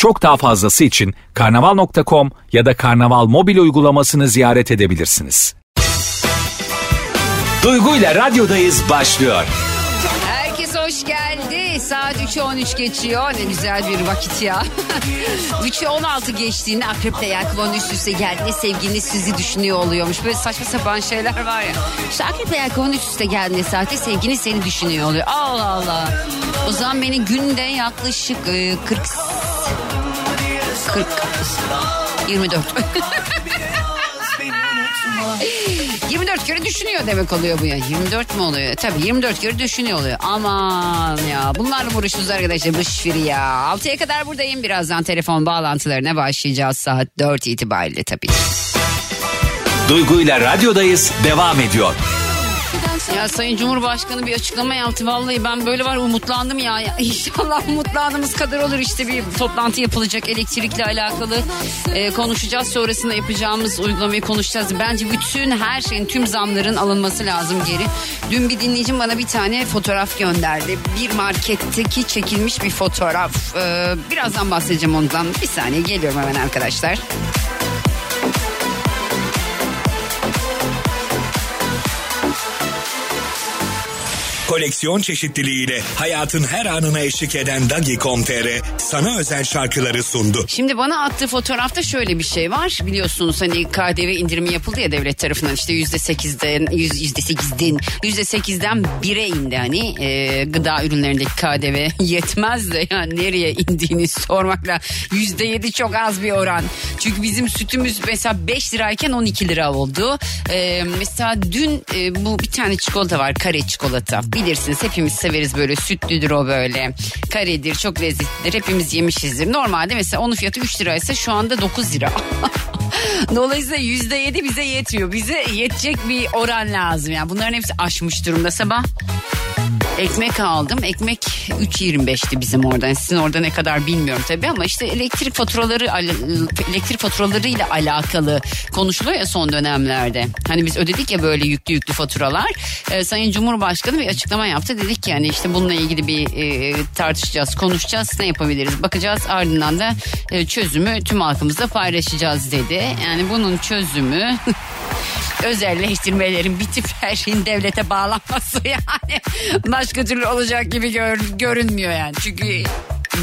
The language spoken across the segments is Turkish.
Çok daha fazlası için karnaval.com ya da karnaval mobil uygulamasını ziyaret edebilirsiniz. Duygu ile radyodayız başlıyor. Herkes hoş geldi. Saat 3'ü 13 geçiyor. Ne güzel bir vakit ya. 3'ü 16 geçtiğinde akreple yelkovan üst üste geldiğinde sevgiliniz sizi düşünüyor oluyormuş. Böyle saçma sapan şeyler var ya. İşte akreple yelkovan üst üste geldiğinde saatte sevgiliniz seni düşünüyor oluyor. Allah Allah. O zaman beni günde yaklaşık e, 40 40 24 24 kere düşünüyor demek oluyor bu ya. 24 mü oluyor? Tabii 24 kere düşünüyor oluyor. Aman ya bunlarla uğraşıyoruz arkadaşlar bu şifiri ya. 6'ya kadar buradayım. Birazdan telefon bağlantılarına başlayacağız saat 4 itibariyle tabii. Duygu ile radyodayız devam ediyor. Ya Sayın Cumhurbaşkanı bir açıklama yaptı. Vallahi ben böyle var umutlandım ya. ya inşallah umutlandığımız kadar olur. işte bir toplantı yapılacak elektrikle alakalı e, konuşacağız. Sonrasında yapacağımız uygulamayı konuşacağız. Bence bütün her şeyin tüm zamların alınması lazım geri. Dün bir dinleyicim bana bir tane fotoğraf gönderdi. Bir marketteki çekilmiş bir fotoğraf. E, birazdan bahsedeceğim ondan. Bir saniye geliyorum hemen arkadaşlar. Koleksiyon çeşitliliğiyle hayatın her anına eşlik eden Dagi.com.tr sana özel şarkıları sundu. Şimdi bana attığı fotoğrafta şöyle bir şey var. Biliyorsunuz hani KDV indirimi yapıldı ya devlet tarafından işte yüzde sekizden yüzde sekizden yüzde sekizden bire indi hani e, gıda ürünlerindeki KDV yetmez de yani nereye indiğini sormakla yüzde yedi çok az bir oran. Çünkü bizim sütümüz mesela 5 lirayken 12 lira oldu. E, mesela dün e, bu bir tane çikolata var kare çikolata bilirsiniz hepimiz severiz böyle sütlüdür o böyle karedir çok lezzetlidir hepimiz yemişizdir. Normalde mesela onun fiyatı 3 liraysa şu anda 9 lira. Dolayısıyla yüzde yedi bize yetmiyor. Bize yetecek bir oran lazım. Yani bunların hepsi aşmış durumda. Sabah ekmek aldım. Ekmek 3.25'ti bizim oradan. Sizin orada ne kadar bilmiyorum tabii ama işte elektrik faturaları al- elektrik faturaları ile alakalı konuşuluyor ya son dönemlerde. Hani biz ödedik ya böyle yüklü yüklü faturalar. Ee, Sayın Cumhurbaşkanı bir açıklama yaptı. Dedik ki yani işte bununla ilgili bir e, tartışacağız, konuşacağız, ne yapabiliriz bakacağız. Ardından da e, çözümü tüm halkımızla paylaşacağız dedi. Yani bunun çözümü özelleştirmelerin bitip her şeyin devlete bağlanması yani. Başka türlü olacak gibi gör, görünmüyor yani. Çünkü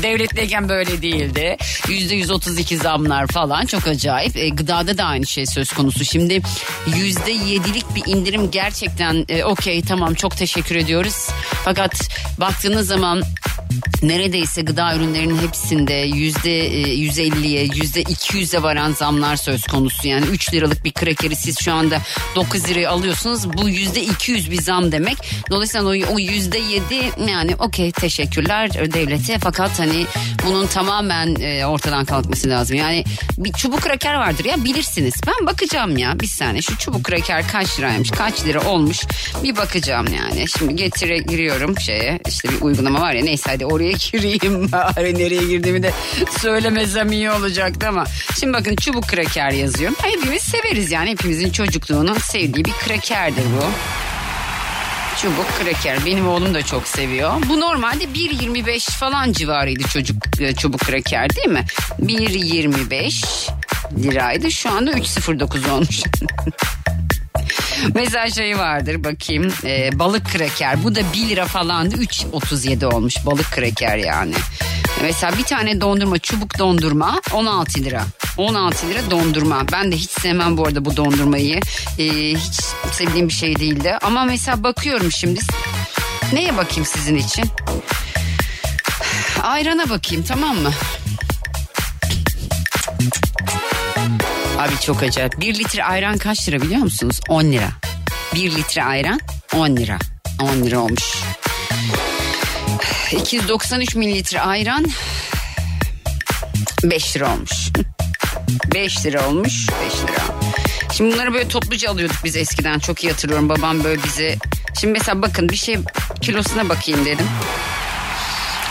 devletteyken böyle değildi. Yüzde 132 zamlar falan çok acayip. E, gıdada da aynı şey söz konusu. Şimdi yüzde yedilik bir indirim gerçekten e, okey tamam çok teşekkür ediyoruz. Fakat baktığınız zaman neredeyse gıda ürünlerinin hepsinde yüzde e, 150'ye yüzde 200'e varan zamlar söz konusu. Yani 3 liralık bir krakeri siz şu anda 9 liraya alıyorsunuz. Bu yüzde 200 bir zam demek. Dolayısıyla o yüzde 7 yani okey teşekkürler devlete fakat hani bunun tamamen e, ortadan kalkması lazım. Yani bir çubuk kraker vardır ya bilirsiniz. Ben bakacağım ya bir saniye şu çubuk kraker kaç liraymış kaç lira olmuş bir bakacağım yani. Şimdi getire giriyorum şeye işte bir uygulama var ya neyse hadi oraya gireyim bari nereye girdiğimi de söylemesem iyi olacaktı ama. Şimdi bakın çubuk kraker yazıyorum. Hepimiz severiz yani hepimizin çocukluğunun sevdiği bir krakerdir bu. Çubuk kraker. Benim oğlum da çok seviyor. Bu normalde 1.25 falan civarıydı çocuk e, çubuk kraker değil mi? 1.25 liraydı. Şu anda 3.09 olmuş. Mesela şey vardır bakayım e, balık kraker bu da 1 lira falandı 3.37 olmuş balık kraker yani. Mesela bir tane dondurma çubuk dondurma 16 lira. 16 lira dondurma. Ben de hiç sevmem bu arada bu dondurmayı. E, hiç sevdiğim bir şey değildi. Ama mesela bakıyorum şimdi. Neye bakayım sizin için? Ayrana bakayım tamam mı? Abi çok acayip. Bir litre ayran kaç lira biliyor musunuz? 10 lira. Bir litre ayran 10 lira. 10 lira olmuş. 293 mililitre ayran 5 lira olmuş. 5 lira olmuş 5 lira. Şimdi bunları böyle topluca alıyorduk biz eskiden. Çok iyi hatırlıyorum babam böyle bize. Şimdi mesela bakın bir şey kilosuna bakayım dedim.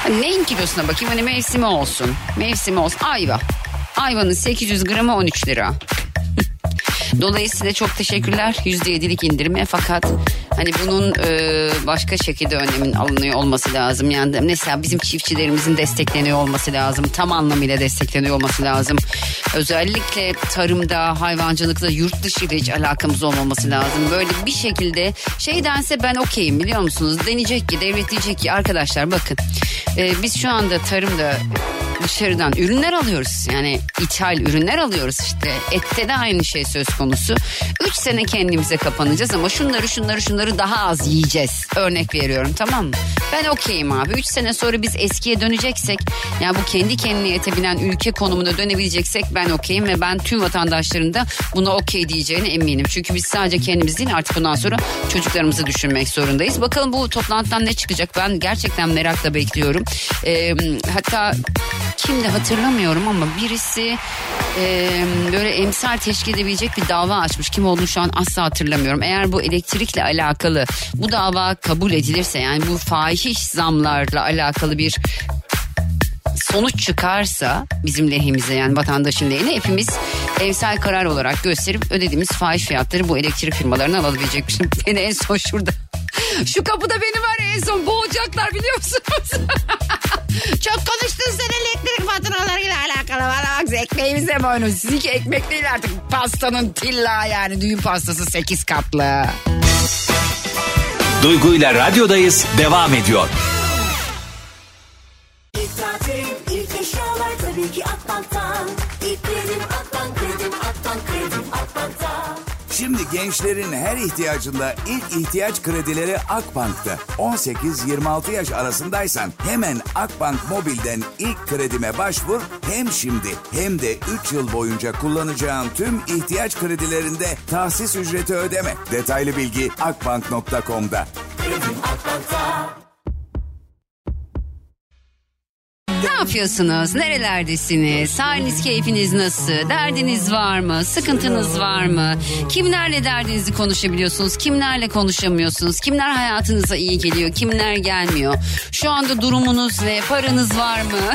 Hani neyin kilosuna bakayım hani mevsimi olsun. Mevsimi olsun. Ayva. Ayvanın 800 gramı 13 lira. Dolayısıyla çok teşekkürler %7'lik indirime fakat hani bunun e, başka şekilde önlemin alınıyor olması lazım. Yani mesela bizim çiftçilerimizin destekleniyor olması lazım. Tam anlamıyla destekleniyor olması lazım. Özellikle tarımda, hayvancılıkta, yurt dışı ile hiç alakamız olmaması lazım. Böyle bir şekilde şeydense ben okeyim biliyor musunuz? Deneyecek ki, devlet diyecek ki arkadaşlar bakın e, biz şu anda tarımda dışarıdan ürünler alıyoruz. Yani ithal ürünler alıyoruz işte. Ette de aynı şey söz konusu. 3 sene kendimize kapanacağız ama şunları şunları şunları daha az yiyeceğiz. Örnek veriyorum tamam mı? Ben okeyim abi. 3 sene sonra biz eskiye döneceksek yani bu kendi kendine yetebilen ülke konumuna dönebileceksek ben okeyim ve ben tüm vatandaşların da buna okey diyeceğine eminim. Çünkü biz sadece kendimiz değil artık bundan sonra çocuklarımızı düşünmek zorundayız. Bakalım bu toplantıdan ne çıkacak ben gerçekten merakla bekliyorum. Ee, hatta kimdi hatırlamıyorum ama birisi e, böyle emsal teşkil edebilecek bir dava açmış. Kim olduğunu şu an asla hatırlamıyorum. Eğer bu elektrikle alakalı bu dava kabul edilirse yani bu fahiş zamlarla alakalı bir sonuç çıkarsa bizim lehimize yani vatandaşın lehine hepimiz emsal karar olarak gösterip ödediğimiz fahiş fiyatları bu elektrik firmalarından alabilecekmişim. Beni en son şurada. Şu kapıda beni var ya en son boğacaklar biliyor musunuz? Çok konuştun sen elektrik faturalarıyla alakalı. Bana bak ekmeğimize mi oynuyorsun? Sizinki ekmek değil artık pastanın tilla yani düğün pastası 8 katlı. Duygu ile radyodayız devam ediyor. İlk tatil, ilk eşyalar tabii ki Akbank'tan. İlk kredim Akbank, Şimdi gençlerin her ihtiyacında ilk ihtiyaç kredileri Akbank'ta. 18-26 yaş arasındaysan hemen Akbank Mobil'den ilk kredime başvur. Hem şimdi hem de 3 yıl boyunca kullanacağın tüm ihtiyaç kredilerinde tahsis ücreti ödeme. Detaylı bilgi akbank.com'da. yapıyorsunuz? Nerelerdesiniz? Haliniz, keyfiniz nasıl? Derdiniz var mı? Sıkıntınız var mı? Kimlerle derdinizi konuşabiliyorsunuz? Kimlerle konuşamıyorsunuz? Kimler hayatınıza iyi geliyor? Kimler gelmiyor? Şu anda durumunuz ne? Paranız var mı?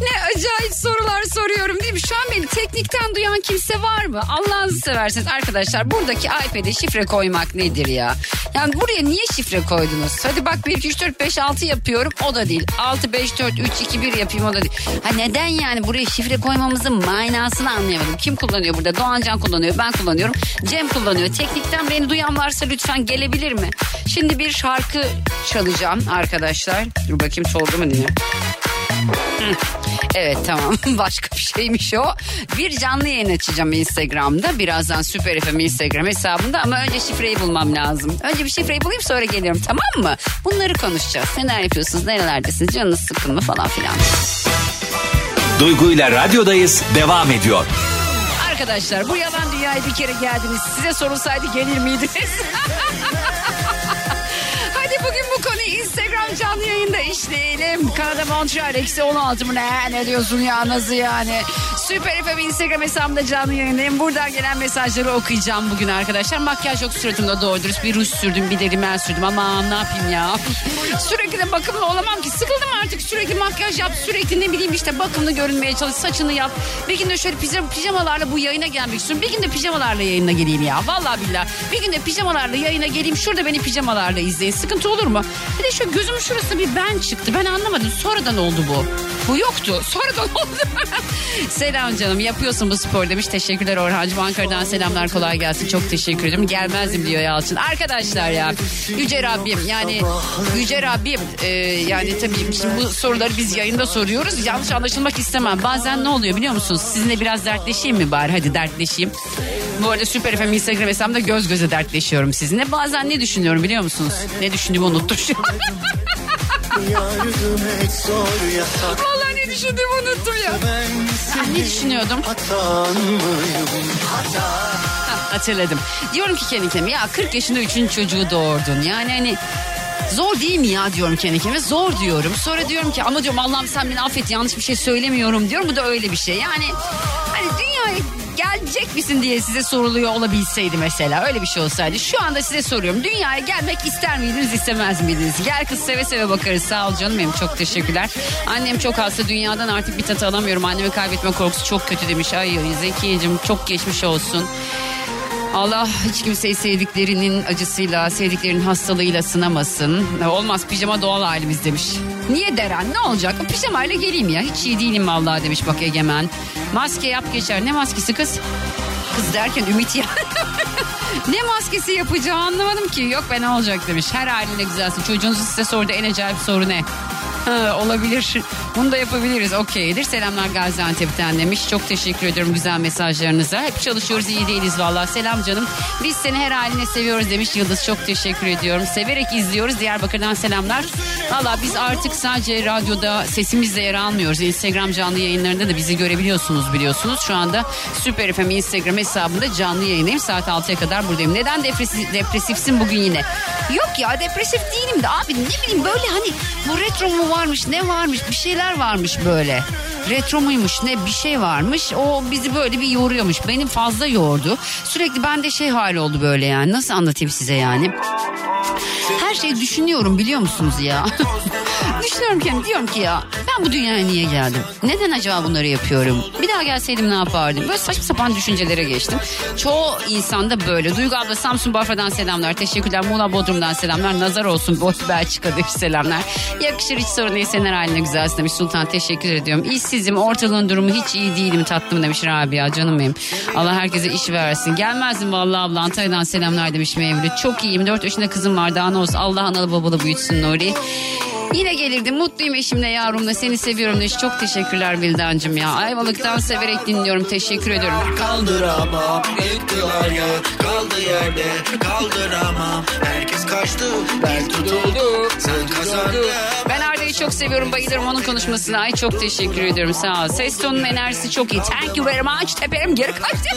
ne acayip sorular soruyorum değil mi? Şu an beni teknikten duyan kimse var mı? Allah'ınızı severseniz arkadaşlar buradaki iPad'e şifre koymak nedir ya? Yani buraya niye şifre koydunuz? Hadi bak 1, 2, 3, 4, 5, 6 yapıyorum o da değil. 6, 5, 4, 3, 2, 1 yapayım o da değil. Ha neden yani buraya şifre koymamızın manasını anlayamadım. Kim kullanıyor burada? Doğancan kullanıyor, ben kullanıyorum. Cem kullanıyor. Teknikten beni duyan varsa lütfen gelebilir mi? Şimdi bir şarkı çalacağım arkadaşlar. Dur bakayım soldu mu diye. Evet tamam başka bir şeymiş o. Bir canlı yayın açacağım Instagram'da. Birazdan Süper FM Instagram hesabında ama önce şifreyi bulmam lazım. Önce bir şifreyi bulayım sonra geliyorum tamam mı? Bunları konuşacağız. Neler yapıyorsunuz, nerelerdesiniz, canınız sıkkın mı falan filan. Duygu ile radyodayız devam ediyor. Arkadaşlar bu yalan dünyaya bir kere geldiniz. Size sorulsaydı gelir miydiniz? Instagram canlı yayında işleyelim. Kanada Montreal eksi 16 mı ne? Ne diyorsun ya nasıl yani? Süper FM Instagram hesabımda canlı yayındayım. Buradan gelen mesajları okuyacağım bugün arkadaşlar. Makyaj yok suratımda doğru dürüst. Bir ruj sürdüm bir de rimel sürdüm. Aman ne yapayım ya. sürekli de bakımlı olamam ki. Sıkıldım artık sürekli makyaj yap. Sürekli ne bileyim işte bakımlı görünmeye çalış. Saçını yap. Bir gün de şöyle pijama, pijamalarla bu yayına gelmek istiyorum. Bir gün de pijamalarla yayına geleyim ya. Vallahi billahi. Bir gün de pijamalarla yayına geleyim. Şurada beni pijamalarla izleyin. Sıkıntı olur mu? Bir de şu gözümün şurası bir ben çıktı. Ben anlamadım. Sonradan oldu bu. Bu yoktu. Sonradan oldu. Selam canım. Yapıyorsun bu spor demiş. Teşekkürler Orhancığım. Ankara'dan selamlar. Kolay gelsin. Çok teşekkür ederim. Gelmezdim diyor Yalçın. Arkadaşlar ya. Yüce Rabbim yani Yüce Rabbim e, yani tabii şimdi bu soruları biz yayında soruyoruz. Yanlış anlaşılmak istemem. Bazen ne oluyor biliyor musunuz? Sizinle biraz dertleşeyim mi bari? Hadi dertleşeyim. Bu arada Süper FM Instagram hesabımda göz göze dertleşiyorum sizinle. Bazen ne düşünüyorum biliyor musunuz? Ne düşündüğümü unuttum şu an. Vallahi ne düşündüğümü unuttum ya. Ah, ne düşünüyordum? Ha, hatırladım. Diyorum ki kendi kendime ya 40 yaşında üçüncü çocuğu doğurdun. Yani hani Zor değil mi ya diyorum kendi kendime. Zor diyorum. Sonra diyorum ki ama diyorum Allah'ım sen beni affet yanlış bir şey söylemiyorum diyorum. Bu da öyle bir şey. Yani hani dünyaya gelecek misin diye size soruluyor olabilseydi mesela. Öyle bir şey olsaydı. Şu anda size soruyorum. Dünyaya gelmek ister miydiniz istemez miydiniz? Gel kız seve seve bakarız. Sağ ol canım benim çok teşekkürler. Annem çok hasta dünyadan artık bir tat alamıyorum. Annemi kaybetme korkusu çok kötü demiş. Ay Zekiyeciğim çok geçmiş olsun. Allah hiç kimseyi sevdiklerinin acısıyla, sevdiklerinin hastalığıyla sınamasın. Olmaz pijama doğal halimiz demiş. Niye Deren ne olacak? Pijamayla geleyim ya. Hiç iyi değilim vallahi demiş bak Egemen. Maske yap geçer. Ne maskesi kız? Kız derken Ümit ya. ne maskesi yapacağı anlamadım ki. Yok ben ne olacak demiş. Her haline güzelsin. Çocuğunuzu size sordu en acayip soru ne? Olabilir. Bunu da yapabiliriz. Okeydir. Selamlar Gaziantep'ten demiş. Çok teşekkür ediyorum güzel mesajlarınıza. Hep çalışıyoruz iyi değiliz valla. Selam canım. Biz seni her haline seviyoruz demiş Yıldız. Çok teşekkür ediyorum. Severek izliyoruz. Diyarbakır'dan selamlar. Valla biz artık sadece radyoda sesimizle yer almıyoruz. Instagram canlı yayınlarında da bizi görebiliyorsunuz biliyorsunuz. Şu anda Süper FM Instagram hesabında canlı yayındayım. Saat 6'ya kadar buradayım. Neden depresif, depresifsin bugün yine? Yok ya depresif değilim de abi ne bileyim böyle hani bu retro mu varmış ne varmış bir şeyler varmış böyle. Retro muymuş ne bir şey varmış o bizi böyle bir yoruyormuş. Benim fazla yordu. Sürekli bende şey hali oldu böyle yani nasıl anlatayım size yani. Her şeyi düşünüyorum biliyor musunuz ya? düşünüyorum ki diyorum ki ya ben bu dünyaya niye geldim? Neden acaba bunları yapıyorum? Bir daha gelseydim ne yapardım? Böyle saçma sapan düşüncelere geçtim. Çoğu insanda böyle. Duygu abla Samsun Bafra'dan selamlar. Teşekkürler. Muğla Bodrum'dan selamlar. Nazar olsun Bot Belçika demiş selamlar. Yakışır hiç sorun değil. Senin haline güzelsin demiş. Sultan teşekkür ediyorum. İşsizim. Ortalığın durumu hiç iyi değilim tatlım demiş Rabia. Canım benim. Allah herkese iş versin. Gelmezdim vallahi abla. Antalya'dan selamlar demiş Mevlüt. Çok iyiyim. 4 yaşında kızım var. Daha ne olsun. Allah analı babalı büyütsün Nuri. Yine gelirdim. Mutluyum eşimle yavrumla. Seni seviyorum demiş. Çok teşekkürler Vildancığım ya. Ayvalık'tan severek dinliyorum. Teşekkür ediyorum. Kaldıramam yıktılar ya kaldı yerde kaldıramam Herkes kaçtı ben tutuldum sen kazandın Ben Arda'yı çok seviyorum. Bayılırım onun konuşmasına. Ay çok teşekkür ediyorum. Sağ ol. Ses tonunun enerjisi çok iyi. Thank you very much. Teperim geri kaçtı.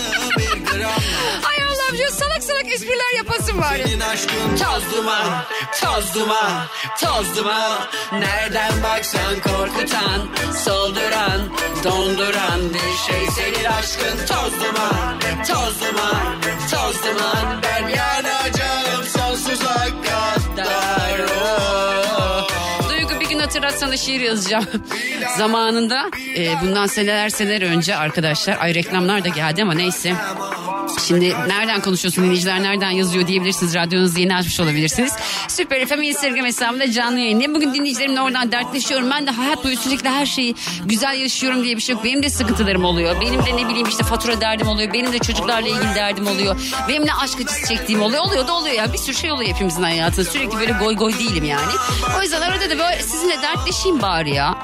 Ay Allah'ım şu salak salak espriler yapasın var. Senin aşkın toz duman toz duman toz duman Nereden baksan korkutan solduran donduran bir şey Senin aşkın toz duman toz duman toz duman Ben yanacağım sonsuza kadar oh. Hatırlatsana şiir yazacağım. Zamanında e, bundan seneler seneler önce arkadaşlar ay reklamlar da geldi ama neyse. Şimdi nereden konuşuyorsun dinleyiciler nereden yazıyor diyebilirsiniz. Radyonuzu yeni açmış olabilirsiniz. Süper FM Instagram hesabımda canlı yayındayım. Bugün dinleyicilerimle oradan dertleşiyorum. Ben de hayat boyu sürekli her şeyi güzel yaşıyorum diye bir şey yok. Benim de sıkıntılarım oluyor. Benim de ne bileyim işte fatura derdim oluyor. Benim de çocuklarla ilgili derdim oluyor. Benim de aşk acısı çektiğim oluyor. Oluyor da oluyor ya. Bir sürü şey oluyor hepimizin hayatında. Sürekli böyle goy goy değilim yani. O yüzden arada da böyle sizinle dertleşeyim bari ya.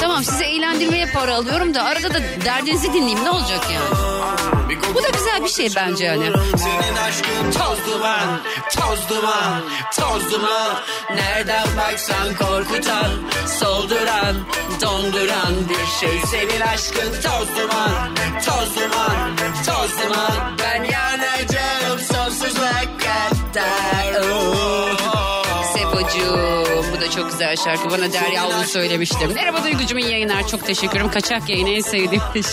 Tamam sizi eğlendirmeye para alıyorum da arada da derdinizi dinleyeyim ne olacak yani. Bu da güzel bir şey bence yani. Senin aşkın toz duman, toz duman, toz duman. Nereden baksan korkutan, solduran, donduran bir şey. Senin aşkın toz duman, toz duman, toz duman. Ben yanacağım sonsuza kadar. Oh. Çok güzel şarkı. Bana Derya onu söylemişti. Merhaba Duygucuğum iyi yayınlar. Çok teşekkür ederim. Kaçak yayın en sevdiğim.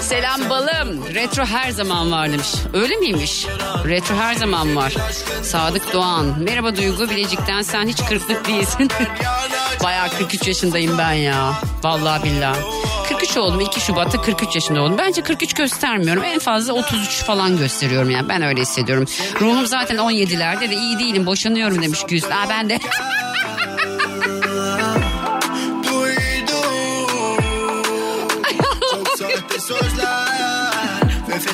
Selam balım. Retro her zaman var demiş. Öyle miymiş? Retro her zaman var. Sadık Doğan. Merhaba Duygu. Bilecik'ten sen hiç kırklık değilsin. Bayağı 43 yaşındayım ben ya. Vallahi billahi. 43 oldum 2 Şubat'ta 43 yaşında oldum. Bence 43 göstermiyorum. En fazla 33 falan gösteriyorum yani. Ben öyle hissediyorum. Ruhum zaten 17'lerde de iyi değilim. Boşanıyorum demiş Güz. Aa ben de.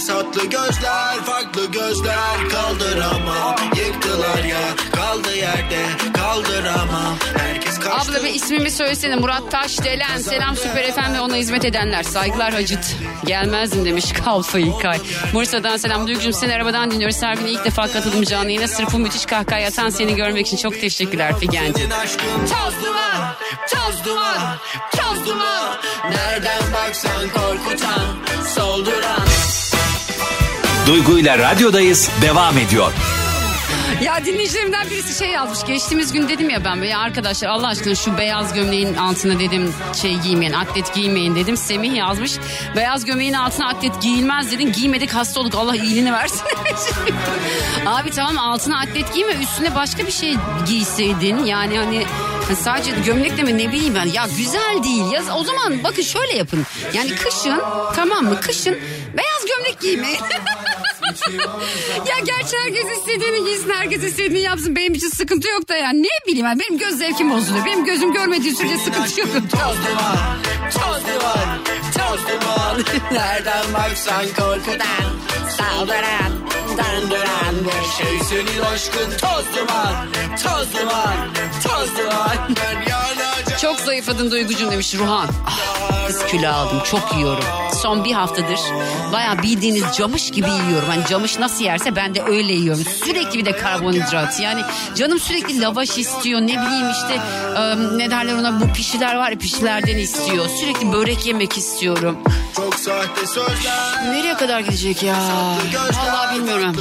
fesatlı gözler Farklı gözler Kaldıramam Yıktılar ya Kaldı yerde Kaldıramam Herkes kaçtı Abla bir ismimi söylesene Murat Taşdelen. Selam Süper FM ve ona hizmet edenler. Saygılar Hacıt. Gelmezdim demiş Kalfa İlkay. Bursa'dan selam Duygucuğum seni arabadan dinliyoruz. Gün ilk defa katıldım canlı yayına. Sırf bu müthiş kahkaha atan seni görmek için çok teşekkürler Figen'cim. Toz duman, toz duman, toz duman. Nereden baksan korkutan Solduran Duygu ile radyodayız devam ediyor. Ya dinleyicilerimden birisi şey yazmış. Geçtiğimiz gün dedim ya ben böyle arkadaşlar Allah aşkına şu beyaz gömleğin altına dedim şey giymeyin atlet giymeyin dedim. Semih yazmış. Beyaz gömleğin altına atlet giyilmez dedin. Giymedik hasta olduk Allah iyiliğini versin. Abi tamam altına atlet giyme üstüne başka bir şey giyseydin. Yani hani sadece gömlekle mi ne bileyim ben. Ya güzel değil. Ya, o zaman bakın şöyle yapın. Yani kışın tamam mı kışın beyaz gömlek giymeyin. ya gerçi herkes istediğini giysin, herkes istediğini yapsın. Benim için sıkıntı yok da yani. Ne bileyim ben, benim göz zevkim bozuluyor. Benim gözüm görmediği sürece sıkıntı yok. Toz duman, toz duman, toz duman. Nereden baksan korkudan saldıran, dandıran bir şey senin aşkın toz duman, toz duman, toz duman. Çok zayıfladın Duygucuğum demiş Ruhan. Ah, kız kilo aldım çok yiyorum. Son bir haftadır baya bildiğiniz camış gibi yiyorum. Hani camış nasıl yerse ben de öyle yiyorum. Sürekli bir de karbonhidrat. Yani canım sürekli lavaş istiyor. Ne bileyim işte e, ne derler ona bu pişiler var ya pişilerden istiyor. Sürekli börek yemek istiyorum. Çok sahte sözler. Nereye kadar gidecek ya? Vallahi bilmiyorum.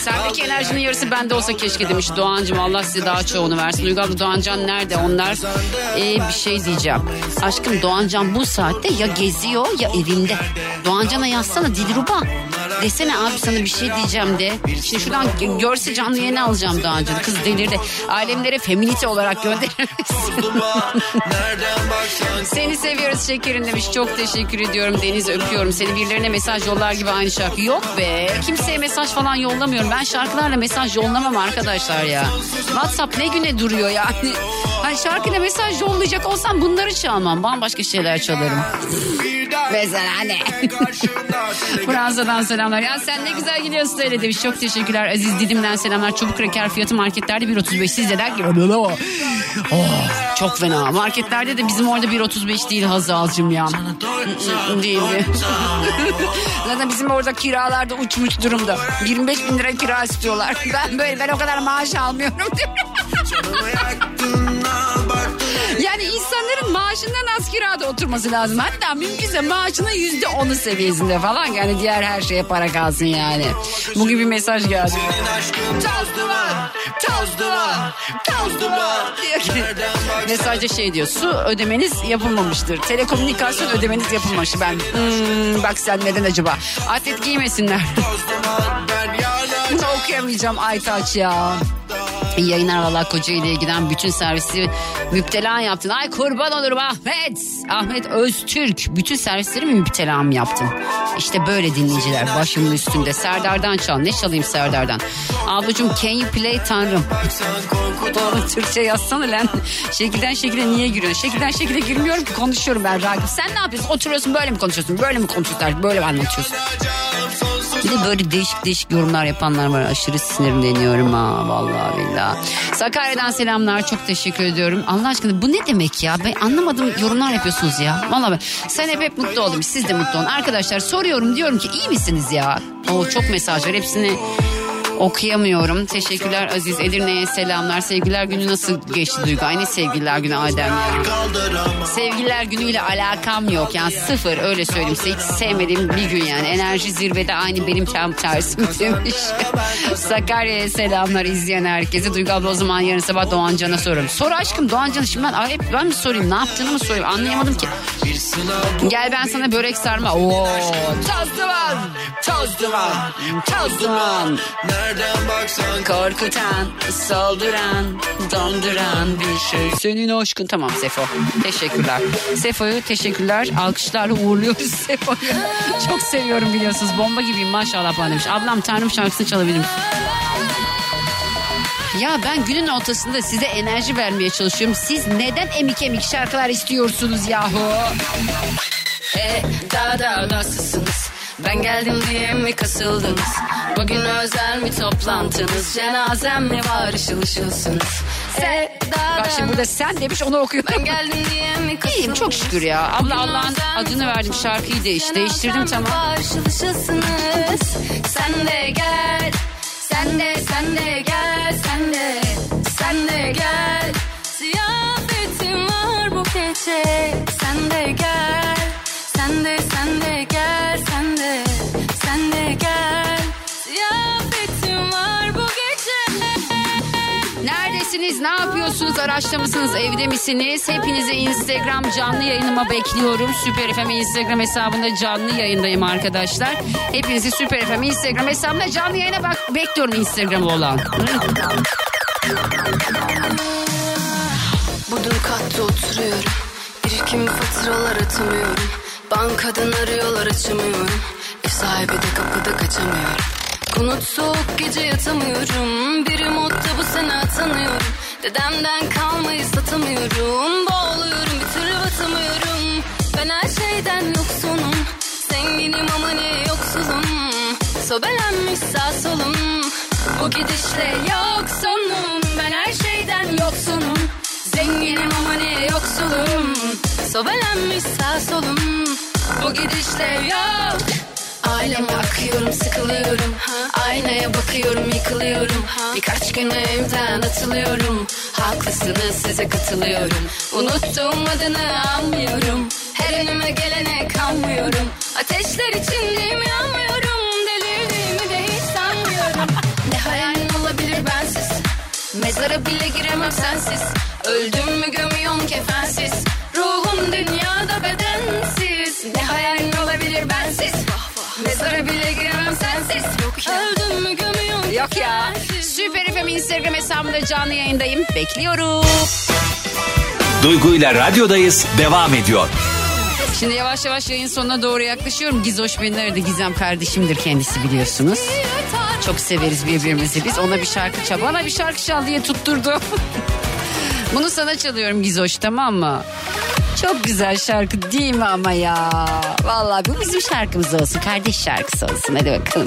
Sendeki enerjinin yarısı bende olsa keşke demiş Doğancım. Allah size daha çoğunu versin. Uygar Doğancan nerede? Onlar ee, bir şey diyeceğim. Aşkım Doğancan bu saatte ya geziyor ya evinde. Doğancan'a yazsana Dilruba. Desene abi sana bir şey diyeceğim de. Şimdi şuradan görse canlı yayını alacağım Doğancan'ı. Kız delirdi. Alemlere feminite olarak gönderir Seni seviyoruz şekerin demiş. Çok teşekkür ediyorum Deniz öpüyorum. Seni birilerine mesaj yollar gibi aynı şarkı. Yok be. Kimseye mesaj falan yollamıyorum. Ben şarkılarla mesaj yollamam arkadaşlar ya. WhatsApp ne güne duruyor yani. Hani şarkıyla mesaj yollayacak olsam bunları çalmam. Bambaşka şeyler çalarım. Mesela ne? Fransa'dan selamlar. Ya sen ne güzel gidiyorsun öyle demiş. Çok teşekkürler. Aziz Didim'den selamlar. Çubuk kreker fiyatı marketlerde 1.35. Siz neden ki? Oh, çok fena. Marketlerde de bizim orada 1.35 değil Hazal'cım ya. değil mi? Zaten bizim orada kiralarda uçmuş durumda. 25 bin lira kira istiyorlar. Ben böyle ben o kadar maaş almıyorum Yani insanların maaşından az kirada oturması lazım. Hatta mümkünse maaşının yüzde onu seviyesinde falan. Yani diğer her şeye para kalsın yani. Bugün bir mesaj geldi. Toz duman, toz duman, toz duman. Diyor ki, mesajda şey diyor su ödemeniz yapılmamıştır. Telekomünikasyon ödemeniz yapılmamış. Ben hmm, bak sen neden acaba? Atlet giymesinler. Bunu okuyamayacağım Aytaç ya. İyi yayınlar valla Kocaeli'ye giden bütün servisi müptela yaptın. Ay kurban olurum Ahmet. Ahmet Öztürk. Bütün servisleri mi müptela mı yaptın? İşte böyle dinleyiciler başımın üstünde. Serdar'dan çal. Ne çalayım Serdar'dan? Ablacığım can you play tanrım? Türkçe yazsana lan. Şekilden şekile niye giriyorsun? Şekilden şekile girmiyorum ki konuşuyorum ben Ragip. Sen ne yapıyorsun? Oturuyorsun böyle mi konuşuyorsun? Böyle mi konuşuyorsun? Böyle mi anlatıyorsun? Bir de böyle değişik değişik yorumlar yapanlar var. Aşırı sinirleniyorum ha vallahi billahi. Sakarya'dan selamlar. Çok teşekkür ediyorum. Allah aşkına bu ne demek ya? Ben anlamadım yorumlar yapıyorsunuz ya. Vallahi sen hep hep mutlu oldum. Siz de mutlu olun. Arkadaşlar soruyorum diyorum ki iyi misiniz ya? O çok mesaj var. Hepsini okuyamıyorum. Teşekkürler Aziz. Edirne'ye selamlar. Sevgiler günü nasıl geçti Duygu? Aynı sevgiler günü Adem ya. Sevgililer günüyle alakam yok. Yani sıfır öyle söyleyeyim size. Hiç sevmediğim bir gün yani. Enerji zirvede aynı benim tam tersim demiş. Sakarya'ya selamlar izleyen herkese. Duygu abla o zaman yarın sabah Doğancan'a soruyorum. Sor aşkım Doğancan'a şimdi ben, hep ben mi sorayım? Ne yaptığını mı sorayım? Anlayamadım ki. Gel ben sana börek sarma. Oo, toz duman, toz duman, toz duman. Nereden baksan Korkutan, saldıran, donduran bir şey. Senin aşkın tamam Sefo. Teşekkürler. Sefo'yu teşekkürler. Alkışlarla uğurluyoruz Sefo'yu. Çok seviyorum biliyorsunuz. Bomba gibiyim maşallah bana demiş. Ablam Tanrım şarkısını çalabilir misin? Ya ben günün ortasında size enerji vermeye çalışıyorum. Siz neden emik emik şarkılar istiyorsunuz yahu? E, daha da nasılsınız? Ben geldim diye mi kasıldınız? Bugün özel mi toplantınız? Cenazem mi var ışıl ışılsınız? E, Bak şimdi burada sen demiş onu okuyorum. Ben geldim diye mi İyiyim çok şükür ya. Abla Allah'ın adını verdim şarkıyı değiş. Değiştirdim tamam. Karşılaşasınız Sen de gel Sen de sen de gel Sen de sen de gel. Ziyafetim var bu gece. Sen de gel Sen de sen de gel misiniz? Ne yapıyorsunuz? Araçta mısınız? Evde misiniz? Hepinizi Instagram canlı yayınıma bekliyorum. Süper FM Instagram hesabında canlı yayındayım arkadaşlar. Hepinizi Süper FM Instagram hesabında canlı yayına bak bekliyorum Instagram olan. Bodrum katta oturuyorum Birikim faturalar atamıyorum Bankadan arıyorlar açamıyorum Ev sahibi de kapıda kaçamıyorum Konut soğuk gece yatamıyorum Biri modda bu sene atanıyorum Dedemden kalmayı satamıyorum. Boğuluyorum bir türlü batamıyorum. Ben her şeyden yoksunum. Zenginim ama ne yoksulum. Sobelenmiş sağ solum. Bu gidişle yok sonum. Ben her şeyden yoksunum. Zenginim ama ne yoksulum. Sobelenmiş sağ solum. Bu gidişle yok Aileme akıyorum sıkılıyorum Aynaya bakıyorum yıkılıyorum Birkaç gün evden atılıyorum. Haklısınız size katılıyorum. Unuttuğum adını anmıyorum Her önüme gelene kanmıyorum. Ateşler içindeyim yanmıyorum. Delirdiğimi de hiç sanmıyorum. Ne hayal olabilir bensiz? Mezara bile giremem sensiz. Öldüm mü gömüyorum kefensiz? Ruhum dünyada bedensiz. Ne hayal Yok ya. Süper FM Instagram hesabında canlı yayındayım. Bekliyorum. Duygu ile radyodayız devam ediyor. Şimdi yavaş yavaş yayın sonuna doğru yaklaşıyorum. Gizoş beni aradı. Gizem kardeşimdir kendisi biliyorsunuz. Çok severiz birbirimizi biz. Ona bir şarkı çal. Bana bir şarkı çal diye tutturdu. Bunu sana çalıyorum Gizoş tamam mı? Çok güzel şarkı değil mi ama ya? Vallahi bu bizim şarkımız olsun. Kardeş şarkısı olsun. Hadi bakalım.